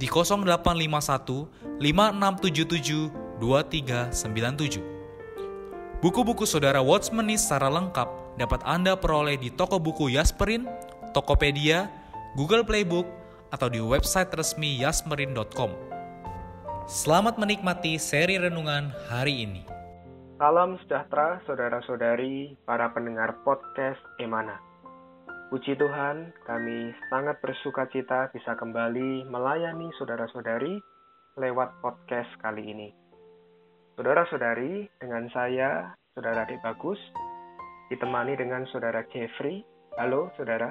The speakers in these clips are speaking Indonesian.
di 0851 5677 2397. Buku-buku saudara Watchmeni secara lengkap dapat Anda peroleh di toko buku Yasmerin, Tokopedia, Google Playbook, atau di website resmi yasmerin.com. Selamat menikmati seri renungan hari ini. Salam sejahtera saudara-saudari para pendengar podcast Emana. Puji Tuhan, kami sangat bersuka cita bisa kembali melayani saudara-saudari lewat podcast kali ini. Saudara-saudari, dengan saya, Saudara Adik Bagus, ditemani dengan Saudara Jeffrey. Halo, Saudara.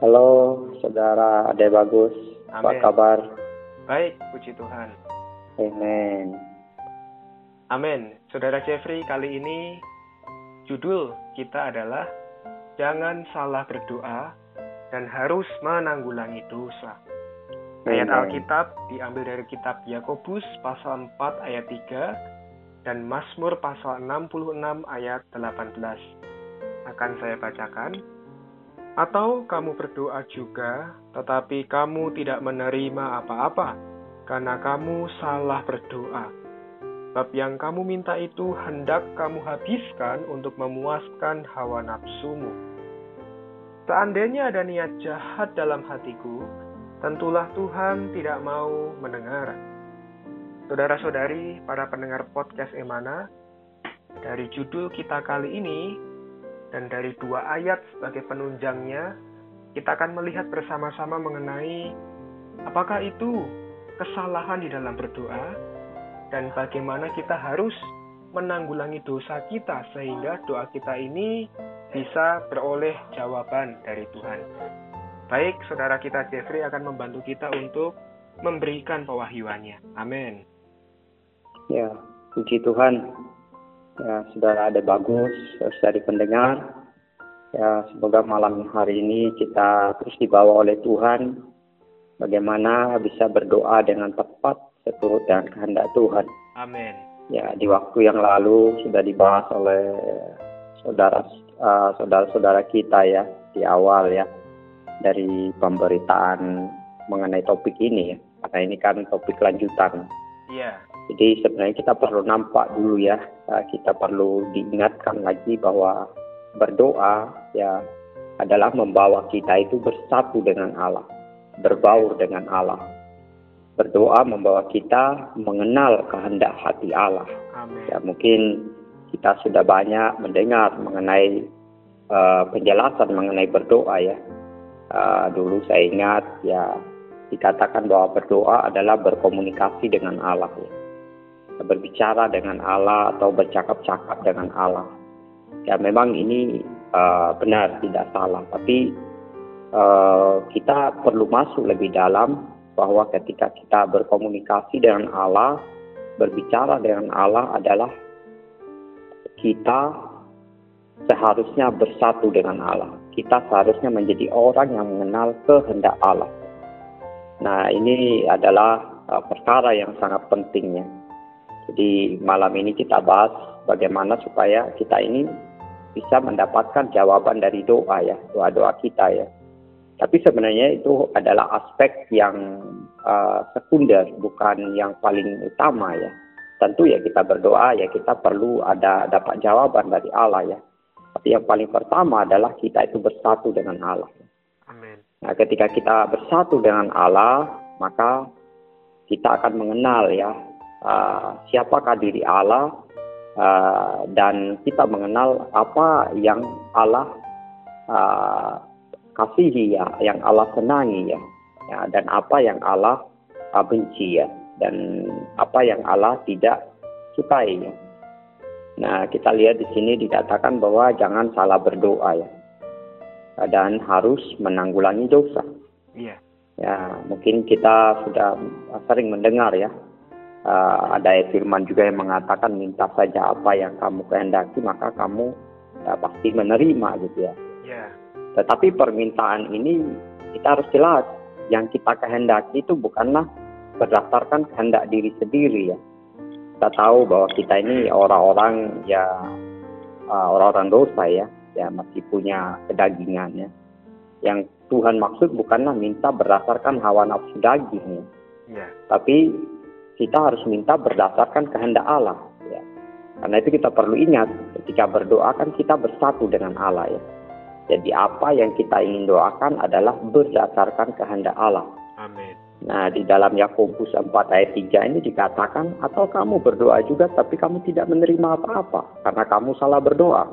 Halo, Saudara Adik Bagus. Apa kabar? Baik, puji Tuhan. Amin. Amin. Saudara Jeffrey, kali ini judul kita adalah jangan salah berdoa dan harus menanggulangi dosa. Ayat Alkitab diambil dari kitab Yakobus pasal 4 ayat 3 dan Mazmur pasal 66 ayat 18. Akan saya bacakan. Atau kamu berdoa juga, tetapi kamu tidak menerima apa-apa, karena kamu salah berdoa. Bab yang kamu minta itu hendak kamu habiskan untuk memuaskan hawa nafsumu. Seandainya ada niat jahat dalam hatiku, tentulah Tuhan tidak mau mendengar. Saudara-saudari, para pendengar podcast Emana, dari judul kita kali ini dan dari dua ayat sebagai penunjangnya, kita akan melihat bersama-sama mengenai apakah itu kesalahan di dalam berdoa dan bagaimana kita harus menanggulangi dosa kita sehingga doa kita ini bisa beroleh jawaban dari Tuhan. Baik, saudara kita Jeffrey akan membantu kita untuk memberikan pewahyuannya. Amin. Ya, puji Tuhan. Ya, saudara ada bagus, saudari pendengar. Ya, semoga malam hari ini kita terus dibawa oleh Tuhan bagaimana bisa berdoa dengan tepat seturut dengan kehendak Tuhan. Amin. Ya, di waktu yang lalu sudah dibahas oleh saudara uh, saudara-saudara kita ya di awal ya dari pemberitaan mengenai topik ini ya. Karena ini kan topik lanjutan. Iya. Jadi sebenarnya kita perlu nampak dulu ya, kita perlu diingatkan lagi bahwa berdoa ya adalah membawa kita itu bersatu dengan Allah, berbaur dengan Allah. Berdoa membawa kita mengenal kehendak hati Allah. Amin. Ya mungkin kita sudah banyak mendengar mengenai uh, penjelasan mengenai berdoa ya. Uh, dulu saya ingat ya dikatakan bahwa berdoa adalah berkomunikasi dengan Allah ya. Berbicara dengan Allah atau bercakap-cakap dengan Allah. Ya memang ini uh, benar tidak salah, tapi uh, kita perlu masuk lebih dalam bahwa ketika kita berkomunikasi dengan Allah, berbicara dengan Allah adalah kita seharusnya bersatu dengan Allah. Kita seharusnya menjadi orang yang mengenal kehendak Allah. Nah, ini adalah uh, perkara yang sangat pentingnya. Jadi malam ini kita bahas bagaimana supaya kita ini bisa mendapatkan jawaban dari doa ya, doa-doa kita ya. Tapi sebenarnya itu adalah aspek yang uh, sekunder, bukan yang paling utama ya. Tentu ya kita berdoa ya kita perlu ada dapat jawaban dari Allah ya. Tapi yang paling pertama adalah kita itu bersatu dengan Allah. Amin. Nah, ketika kita bersatu dengan Allah, maka kita akan mengenal ya uh, siapakah diri Allah uh, dan kita mengenal apa yang Allah uh, kasihi ya, yang Allah senangi ya, ya dan apa yang Allah uh, benci ya, dan apa yang Allah tidak sukai ya. Nah, kita lihat di sini dikatakan bahwa jangan salah berdoa ya. Dan harus menanggulangi dosa. Iya. Ya, mungkin kita sudah sering mendengar ya. Uh, ada firman juga yang mengatakan minta saja apa yang kamu kehendaki maka kamu ya, pasti menerima gitu ya. Iya. Tetapi permintaan ini kita harus jelas yang kita kehendaki itu bukanlah berdasarkan kehendak diri sendiri ya kita tahu bahwa kita ini orang-orang ya orang-orang dosa ya, ya masih punya kedagingan ya. Yang Tuhan maksud bukanlah minta berdasarkan hawa nafsu daging ya. ya. Tapi kita harus minta berdasarkan kehendak Allah ya. Karena itu kita perlu ingat ketika berdoa kan kita bersatu dengan Allah ya. Jadi apa yang kita ingin doakan adalah berdasarkan kehendak Allah. Amin. Nah, di dalam Yakobus 4 ayat 3 ini dikatakan, atau kamu berdoa juga tapi kamu tidak menerima apa-apa karena kamu salah berdoa.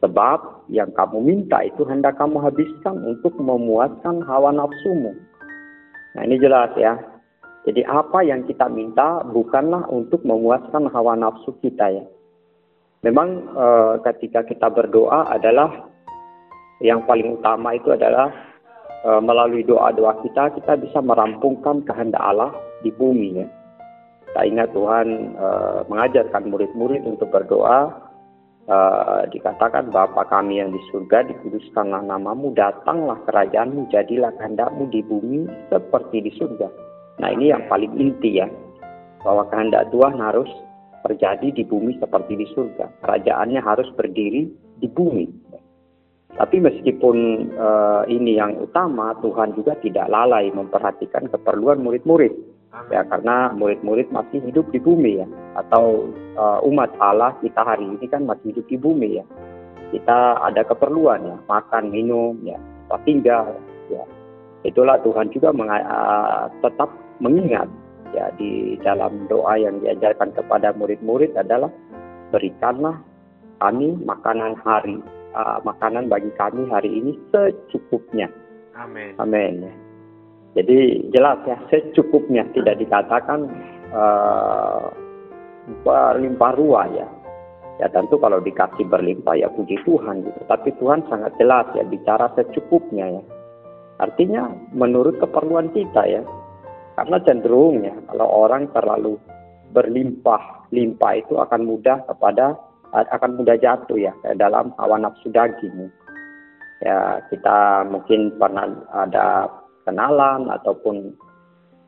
Sebab yang kamu minta itu hendak kamu habiskan untuk memuaskan hawa nafsumu. Nah, ini jelas ya. Jadi apa yang kita minta bukanlah untuk memuaskan hawa nafsu kita ya. Memang e, ketika kita berdoa adalah yang paling utama itu adalah Eh, melalui doa-doa kita kita bisa merampungkan kehendak Allah di bumi ya. Kita ingat Tuhan uh, mengajarkan murid-murid untuk berdoa uh, dikatakan Bapa kami yang di surga dikuduskanlah namamu datanglah kerajaanmu jadilah kehendakmu di bumi seperti di surga. Nah ini yang paling inti ya bahwa kehendak Tuhan harus terjadi di bumi seperti di surga. Kerajaannya harus berdiri di bumi. Tapi meskipun uh, ini yang utama, Tuhan juga tidak lalai memperhatikan keperluan murid-murid. Ya, karena murid-murid masih hidup di bumi ya, atau uh, umat Allah kita hari ini kan masih hidup di bumi ya. Kita ada keperluan ya, makan, minum, ya, tempat tinggal, ya. Itulah Tuhan juga uh, tetap mengingat ya di dalam doa yang diajarkan kepada murid-murid adalah berikanlah kami makanan hari uh, makanan bagi kami hari ini secukupnya. Amin. Amin. Jadi jelas ya secukupnya tidak dikatakan uh, berlimpah ruah ya. Ya tentu kalau dikasih berlimpah ya puji Tuhan gitu. Tapi Tuhan sangat jelas ya bicara secukupnya ya. Artinya menurut keperluan kita ya. Karena cenderung ya kalau orang terlalu berlimpah-limpah itu akan mudah kepada akan mudah jatuh ya dalam hawa nafsu daging. Ya kita mungkin pernah ada kenalan ataupun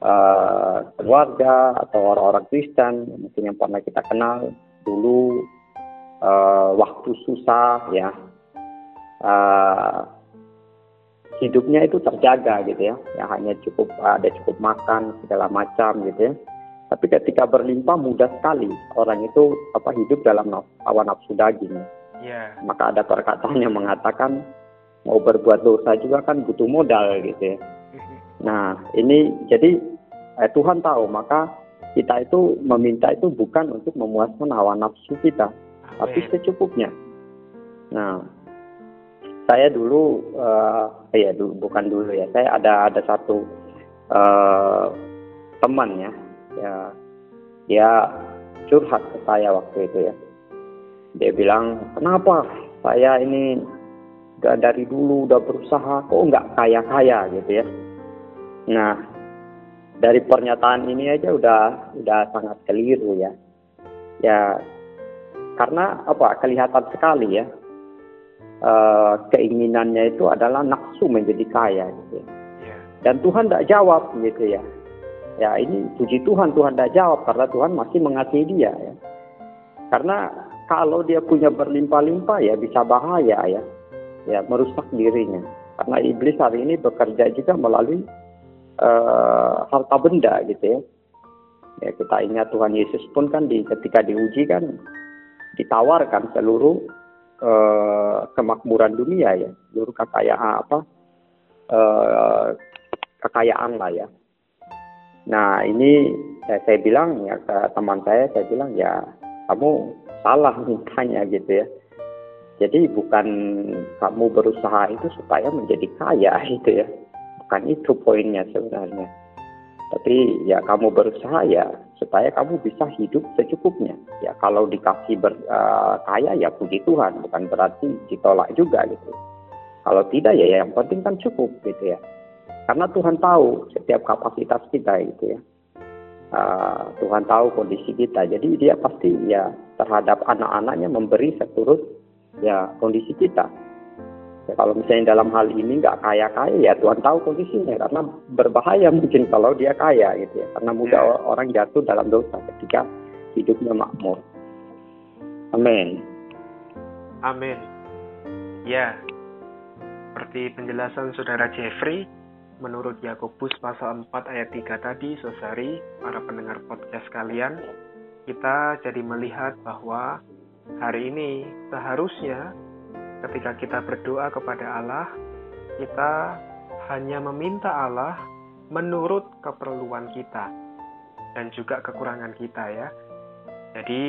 uh, keluarga atau orang-orang Kristen mungkin yang pernah kita kenal dulu uh, waktu susah ya uh, hidupnya itu terjaga gitu ya ya hanya cukup ada cukup makan segala macam gitu ya tapi ketika berlimpah mudah sekali orang itu apa hidup dalam hawa nafsu daging. Yeah. Maka ada perkataan yang mengatakan mau berbuat dosa juga kan butuh modal gitu ya. Mm-hmm. Nah ini jadi eh, Tuhan tahu maka kita itu meminta itu bukan untuk memuaskan hawa nafsu kita, Amen. tapi secukupnya. Nah saya dulu uh, ya dulu bukan dulu ya saya ada ada satu uh, teman ya ya dia curhat ke saya waktu itu ya. Dia bilang kenapa saya ini udah dari dulu udah berusaha kok nggak kaya kaya gitu ya. Nah dari pernyataan ini aja udah udah sangat keliru ya. Ya karena apa kelihatan sekali ya e, keinginannya itu adalah nafsu menjadi kaya gitu ya. Iya. dan Tuhan tidak jawab gitu ya Ya ini puji Tuhan, Tuhan tidak jawab karena Tuhan masih mengasihi dia ya. Karena kalau dia punya berlimpah-limpah ya bisa bahaya ya. Ya merusak dirinya. Karena iblis hari ini bekerja juga melalui uh, harta benda gitu ya. Ya kita ingat Tuhan Yesus pun kan di, ketika diuji kan ditawarkan seluruh uh, kemakmuran dunia ya, seluruh kekayaan apa uh, kekayaan lah ya Nah ini ya, saya bilang ya ke teman saya saya bilang ya kamu salah mintanya gitu ya. Jadi bukan kamu berusaha itu supaya menjadi kaya gitu ya. Bukan itu poinnya sebenarnya. Tapi ya kamu berusaha ya supaya kamu bisa hidup secukupnya. Ya kalau dikasih ber, uh, kaya ya puji Tuhan bukan berarti ditolak juga gitu. Kalau tidak ya yang penting kan cukup gitu ya karena Tuhan tahu setiap kapasitas kita gitu ya uh, Tuhan tahu kondisi kita jadi dia pasti ya terhadap anak-anaknya memberi seturut ya kondisi kita Ya, kalau misalnya dalam hal ini nggak kaya-kaya ya Tuhan tahu kondisinya karena berbahaya mungkin kalau dia kaya gitu ya karena mudah ya. orang jatuh dalam dosa ketika hidupnya makmur. Amin. Amin. Ya, seperti penjelasan saudara Jeffrey, menurut Yakobus pasal 4 ayat 3 tadi, Sosari, para pendengar podcast kalian, kita jadi melihat bahwa hari ini seharusnya ketika kita berdoa kepada Allah, kita hanya meminta Allah menurut keperluan kita dan juga kekurangan kita ya. Jadi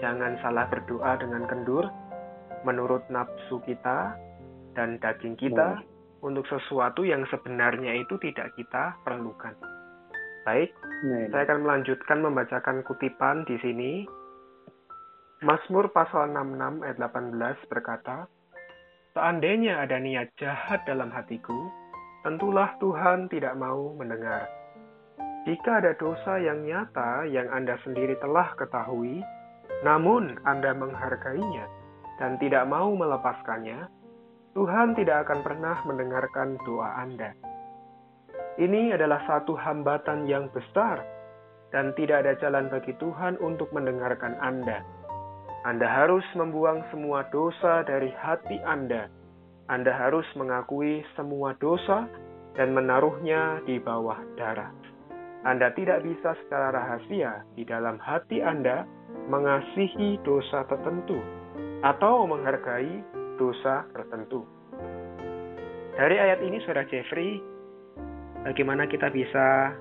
jangan salah berdoa dengan kendur menurut nafsu kita dan daging kita. Untuk sesuatu yang sebenarnya itu tidak kita perlukan. Baik, hmm. saya akan melanjutkan membacakan kutipan di sini. Mazmur pasal 66 ayat 18 berkata, Seandainya ada niat jahat dalam hatiku, tentulah Tuhan tidak mau mendengar. Jika ada dosa yang nyata yang Anda sendiri telah ketahui, namun Anda menghargainya dan tidak mau melepaskannya, Tuhan tidak akan pernah mendengarkan doa Anda. Ini adalah satu hambatan yang besar, dan tidak ada jalan bagi Tuhan untuk mendengarkan Anda. Anda harus membuang semua dosa dari hati Anda. Anda harus mengakui semua dosa dan menaruhnya di bawah darah. Anda tidak bisa secara rahasia di dalam hati Anda mengasihi dosa tertentu atau menghargai dosa tertentu. Dari ayat ini, Saudara Jeffrey, bagaimana kita bisa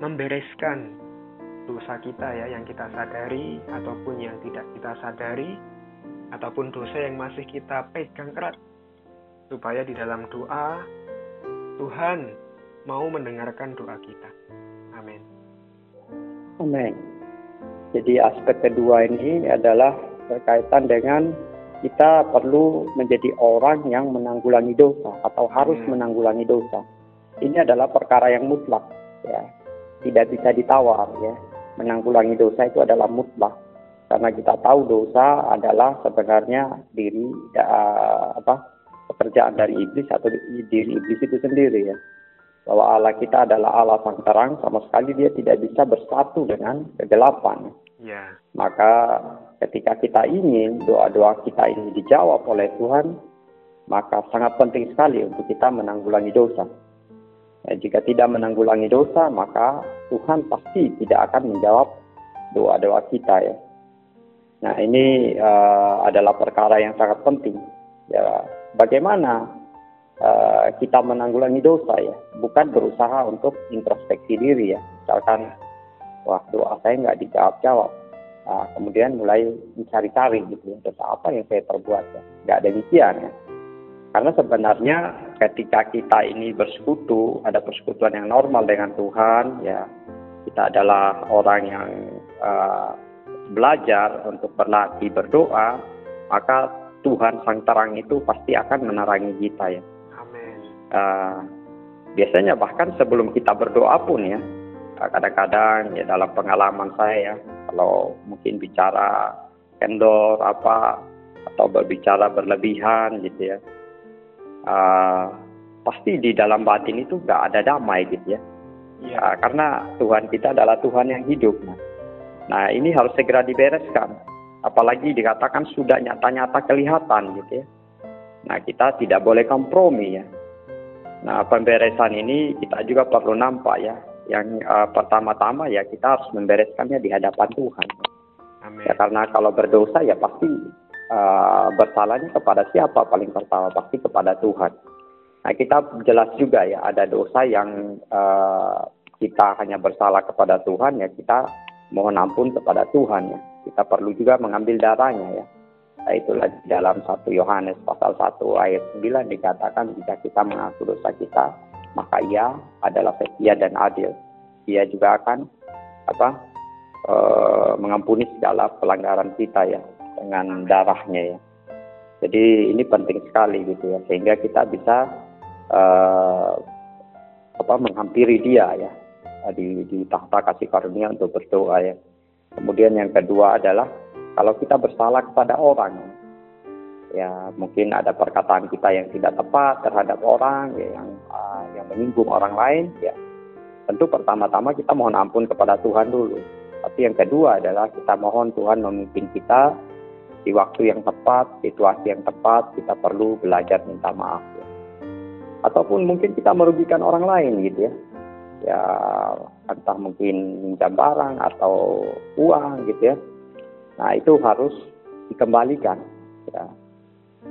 membereskan dosa kita ya yang kita sadari ataupun yang tidak kita sadari ataupun dosa yang masih kita pegang erat supaya di dalam doa Tuhan mau mendengarkan doa kita. Amin. Amin. Jadi aspek kedua ini adalah berkaitan dengan kita perlu menjadi orang yang menanggulangi dosa atau harus hmm. menanggulangi dosa. Ini adalah perkara yang mutlak ya. Tidak bisa ditawar ya menanggulangi dosa itu adalah mutlak karena kita tahu dosa adalah sebenarnya diri uh, apa pekerjaan dari iblis atau diri iblis itu sendiri ya bahwa Allah kita adalah Allah sang terang sama sekali dia tidak bisa bersatu dengan kegelapan yeah. maka ketika kita ingin doa-doa kita ini dijawab oleh Tuhan maka sangat penting sekali untuk kita menanggulangi dosa Ya, jika tidak menanggulangi dosa, maka Tuhan pasti tidak akan menjawab doa-doa kita ya. Nah ini uh, adalah perkara yang sangat penting. Ya, bagaimana uh, kita menanggulangi dosa ya, bukan berusaha untuk introspeksi diri ya. Misalkan, wah doa saya nggak dijawab-jawab. Nah, kemudian mulai mencari-cari gitu ya, dosa apa yang saya perbuat ya. Nggak demikian ya. Karena sebenarnya ketika kita ini bersekutu, ada persekutuan yang normal dengan Tuhan, ya kita adalah orang yang uh, belajar untuk berlatih berdoa, maka Tuhan Sang Terang itu pasti akan menerangi kita ya. Amin. Uh, biasanya bahkan sebelum kita berdoa pun ya, kadang-kadang ya dalam pengalaman saya ya, kalau mungkin bicara kendor apa atau berbicara berlebihan gitu ya, uh, pasti di dalam batin itu gak ada damai gitu ya. ya. Uh, karena Tuhan kita adalah Tuhan yang hidup. Nah ini harus segera dibereskan. Apalagi dikatakan sudah nyata-nyata kelihatan gitu ya. Nah kita tidak boleh kompromi ya. Nah pemberesan ini kita juga perlu nampak ya. Yang uh, pertama-tama ya kita harus membereskannya di hadapan Tuhan. Amin. Ya karena kalau berdosa ya pasti uh, bersalahnya kepada siapa paling pertama pasti kepada Tuhan. Nah kita jelas juga ya ada dosa yang uh, kita hanya bersalah kepada Tuhan ya kita mohon ampun kepada Tuhan ya. Kita perlu juga mengambil darahnya ya. Nah, itulah di dalam 1 Yohanes pasal 1 ayat 9 dikatakan jika kita mengaku dosa kita, maka ia adalah setia dan adil. Ia juga akan apa e, mengampuni segala pelanggaran kita ya dengan darahnya ya. Jadi ini penting sekali gitu ya sehingga kita bisa e, apa menghampiri dia ya di, di tahta kasih karunia untuk berdoa ya. Kemudian yang kedua adalah kalau kita bersalah kepada orang, ya mungkin ada perkataan kita yang tidak tepat terhadap orang ya, yang uh, yang menyinggung orang lain, ya tentu pertama-tama kita mohon ampun kepada Tuhan dulu. Tapi yang kedua adalah kita mohon Tuhan memimpin kita di waktu yang tepat, situasi yang tepat, kita perlu belajar minta maaf. Ya. Ataupun mungkin kita merugikan orang lain gitu ya. Ya entah mungkin minjam barang atau uang gitu ya Nah itu harus dikembalikan. Ya.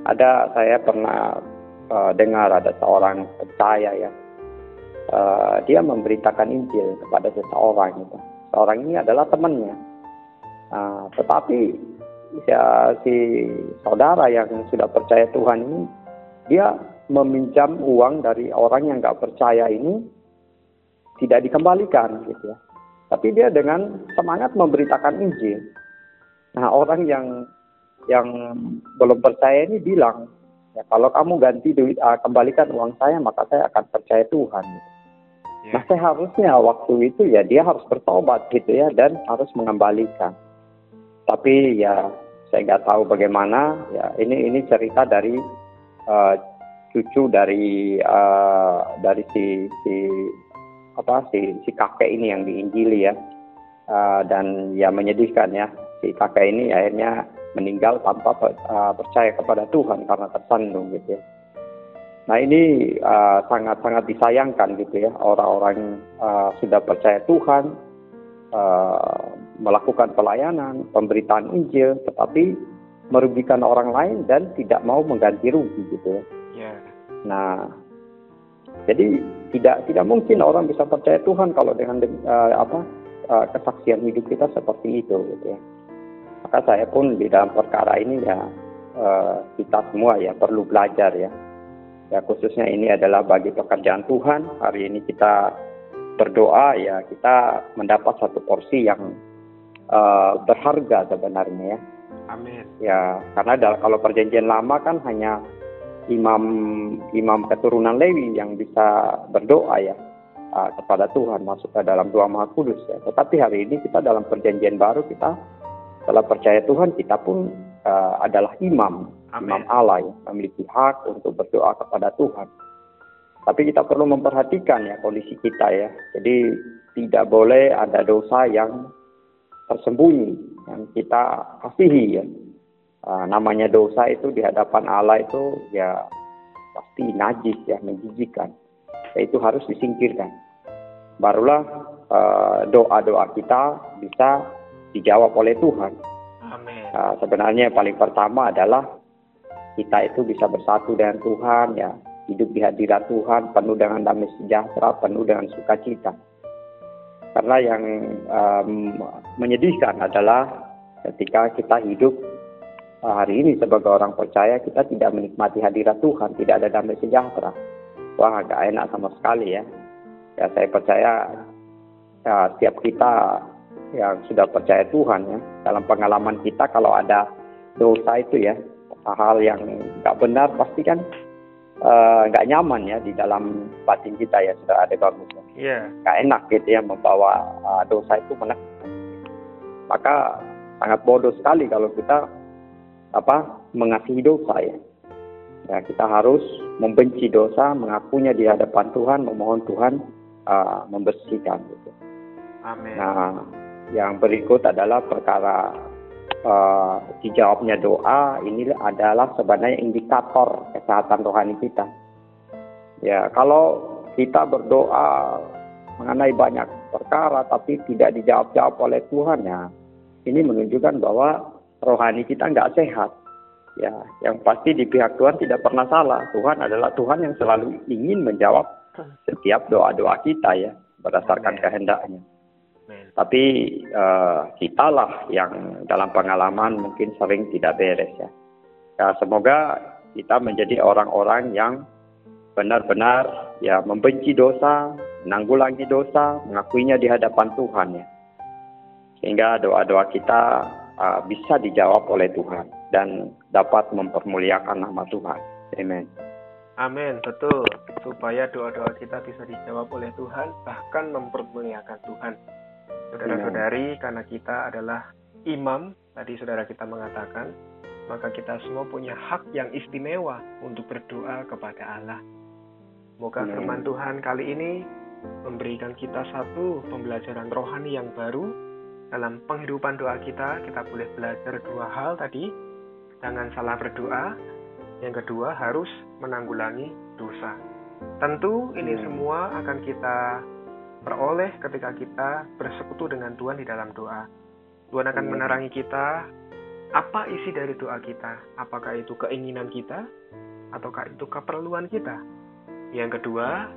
Ada saya pernah uh, dengar ada seorang percaya ya, uh, dia memberitakan Injil kepada seseorang gitu. Seorang ini adalah temannya. Uh, tetapi ya, si saudara yang sudah percaya Tuhan ini, dia meminjam uang dari orang yang nggak percaya ini tidak dikembalikan gitu ya. Tapi dia dengan semangat memberitakan Injil. Nah orang yang yang belum percaya ini bilang, ya kalau kamu ganti duit, uh, kembalikan uang saya, maka saya akan percaya Tuhan. Yeah. Nah seharusnya waktu itu ya dia harus bertobat gitu ya dan harus mengembalikan. Tapi ya saya nggak tahu bagaimana. Ya ini ini cerita dari uh, cucu dari uh, dari si si apa si si kakek ini yang diinjili ya. Uh, dan ya menyedihkan ya si kakak ini akhirnya meninggal tanpa uh, percaya kepada Tuhan karena tersandung gitu ya. Nah ini sangat-sangat uh, disayangkan gitu ya orang-orang uh, sudah percaya Tuhan uh, melakukan pelayanan, pemberitaan Injil, tetapi merugikan orang lain dan tidak mau mengganti rugi gitu ya. Yeah. Nah jadi tidak tidak mungkin orang bisa percaya Tuhan kalau dengan uh, apa uh, kesaksian hidup kita seperti itu gitu ya. Maka saya pun di dalam perkara ini ya eh, kita semua ya perlu belajar ya. Ya khususnya ini adalah bagi pekerjaan Tuhan. Hari ini kita berdoa ya kita mendapat satu porsi yang uh, berharga sebenarnya ya. Amin. Ya karena kalau perjanjian lama kan hanya imam imam keturunan Lewi yang bisa berdoa ya uh, kepada Tuhan masuk ke dalam doa Maha Kudus ya. Tetapi hari ini kita dalam perjanjian baru kita setelah percaya Tuhan, kita pun uh, adalah imam, Amen. imam Allah yang memiliki hak untuk berdoa kepada Tuhan. Tapi kita perlu memperhatikan ya kondisi kita ya. Jadi tidak boleh ada dosa yang tersembunyi yang kita kasihi ya. Uh, namanya dosa itu di hadapan Allah itu ya pasti najis ya, menjijikan. Ya, itu harus disingkirkan. Barulah uh, doa-doa kita bisa dijawab oleh Tuhan. Amin. Uh, sebenarnya yang paling pertama adalah kita itu bisa bersatu dengan Tuhan ya, hidup di hadirat Tuhan penuh dengan damai sejahtera, penuh dengan sukacita. Karena yang um, menyedihkan adalah ketika kita hidup uh, hari ini sebagai orang percaya kita tidak menikmati hadirat Tuhan, tidak ada damai sejahtera. Wah, agak enak sama sekali ya. Ya saya percaya ya, setiap kita yang sudah percaya Tuhan ya. Dalam pengalaman kita kalau ada dosa itu ya hal yang nggak benar pasti kan eh, nggak uh, nyaman ya di dalam batin kita ya sudah ada bagus. Yeah. nggak enak gitu ya membawa uh, dosa itu menak maka sangat bodoh sekali kalau kita apa mengasihi dosa ya. Ya kita harus membenci dosa mengakunya di hadapan Tuhan memohon Tuhan uh, membersihkan gitu. Amin. Nah, yang berikut adalah perkara uh, dijawabnya doa ini adalah sebenarnya indikator kesehatan rohani kita. Ya, kalau kita berdoa mengenai banyak perkara tapi tidak dijawab-jawab oleh Tuhan ya, ini menunjukkan bahwa rohani kita nggak sehat. Ya, yang pasti di pihak Tuhan tidak pernah salah. Tuhan adalah Tuhan yang selalu ingin menjawab setiap doa-doa kita ya. berdasarkan kehendaknya. Tapi uh, kitalah yang dalam pengalaman mungkin sering tidak beres ya. Ya semoga kita menjadi orang-orang yang benar-benar ya membenci dosa, menanggulangi dosa, mengakuinya di hadapan Tuhan ya. Sehingga doa-doa kita uh, bisa dijawab oleh Tuhan dan dapat mempermuliakan nama Tuhan. Amin. Amin, betul. Supaya doa-doa kita bisa dijawab oleh Tuhan, bahkan mempermuliakan Tuhan. Saudara-saudari, karena kita adalah imam, tadi saudara kita mengatakan, maka kita semua punya hak yang istimewa untuk berdoa kepada Allah. Semoga Amin. firman Tuhan kali ini memberikan kita satu pembelajaran rohani yang baru dalam penghidupan doa kita. Kita boleh belajar dua hal tadi. Jangan salah berdoa. Yang kedua harus menanggulangi dosa. Tentu ini semua akan kita peroleh ketika kita bersekutu dengan Tuhan di dalam doa. Tuhan akan Hmm. menerangi kita apa isi dari doa kita. Apakah itu keinginan kita ataukah itu keperluan kita. Yang kedua,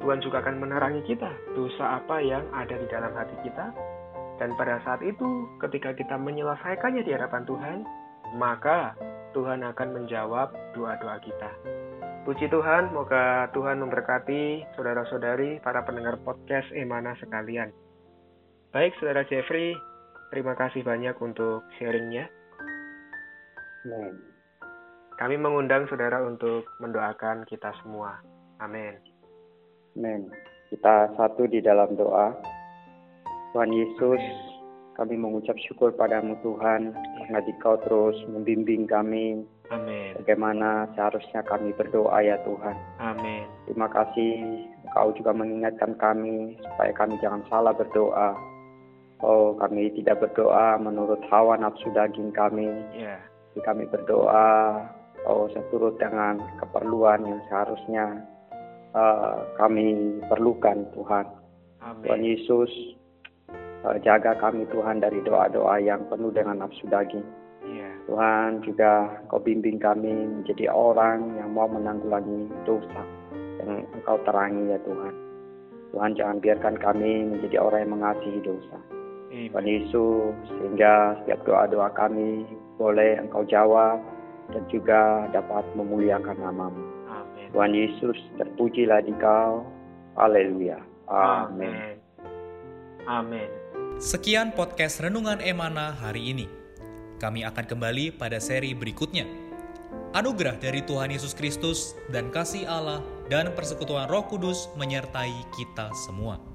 Tuhan juga akan menerangi kita dosa apa yang ada di dalam hati kita. Dan pada saat itu, ketika kita menyelesaikannya di hadapan Tuhan, maka Tuhan akan menjawab doa-doa kita. Puji Tuhan, semoga Tuhan memberkati saudara-saudari, para pendengar podcast Emana sekalian. Baik, saudara Jeffrey, terima kasih banyak untuk sharingnya. Amin. Kami mengundang saudara untuk mendoakan kita semua. Amin. Amin. Kita satu di dalam doa. Tuhan Yesus, kami mengucap syukur padamu Tuhan, karena Dikau terus membimbing kami Amin. bagaimana seharusnya kami berdoa ya Tuhan. Amin. Terima kasih Engkau juga mengingatkan kami supaya kami jangan salah berdoa. Oh, kami tidak berdoa menurut hawa nafsu daging kami. Ya. Tapi kami berdoa, oh seturut dengan keperluan yang seharusnya eh, kami perlukan Tuhan. Tuhan Amin. Yesus, eh, jaga kami Tuhan dari doa-doa yang penuh dengan nafsu daging. Tuhan juga Kau bimbing kami menjadi orang yang mau menanggulangi dosa yang Engkau terangi ya Tuhan. Tuhan jangan biarkan kami menjadi orang yang mengasihi dosa. Tuhan Amin. Yesus, sehingga setiap doa-doa kami boleh Engkau jawab dan juga dapat memuliakan namamu. Amin. Tuhan Yesus, terpujilah di Kau. Haleluya. Amin. Amin. Amin. Sekian podcast Renungan Emana hari ini. Kami akan kembali pada seri berikutnya. Anugerah dari Tuhan Yesus Kristus dan kasih Allah dan persekutuan Roh Kudus menyertai kita semua.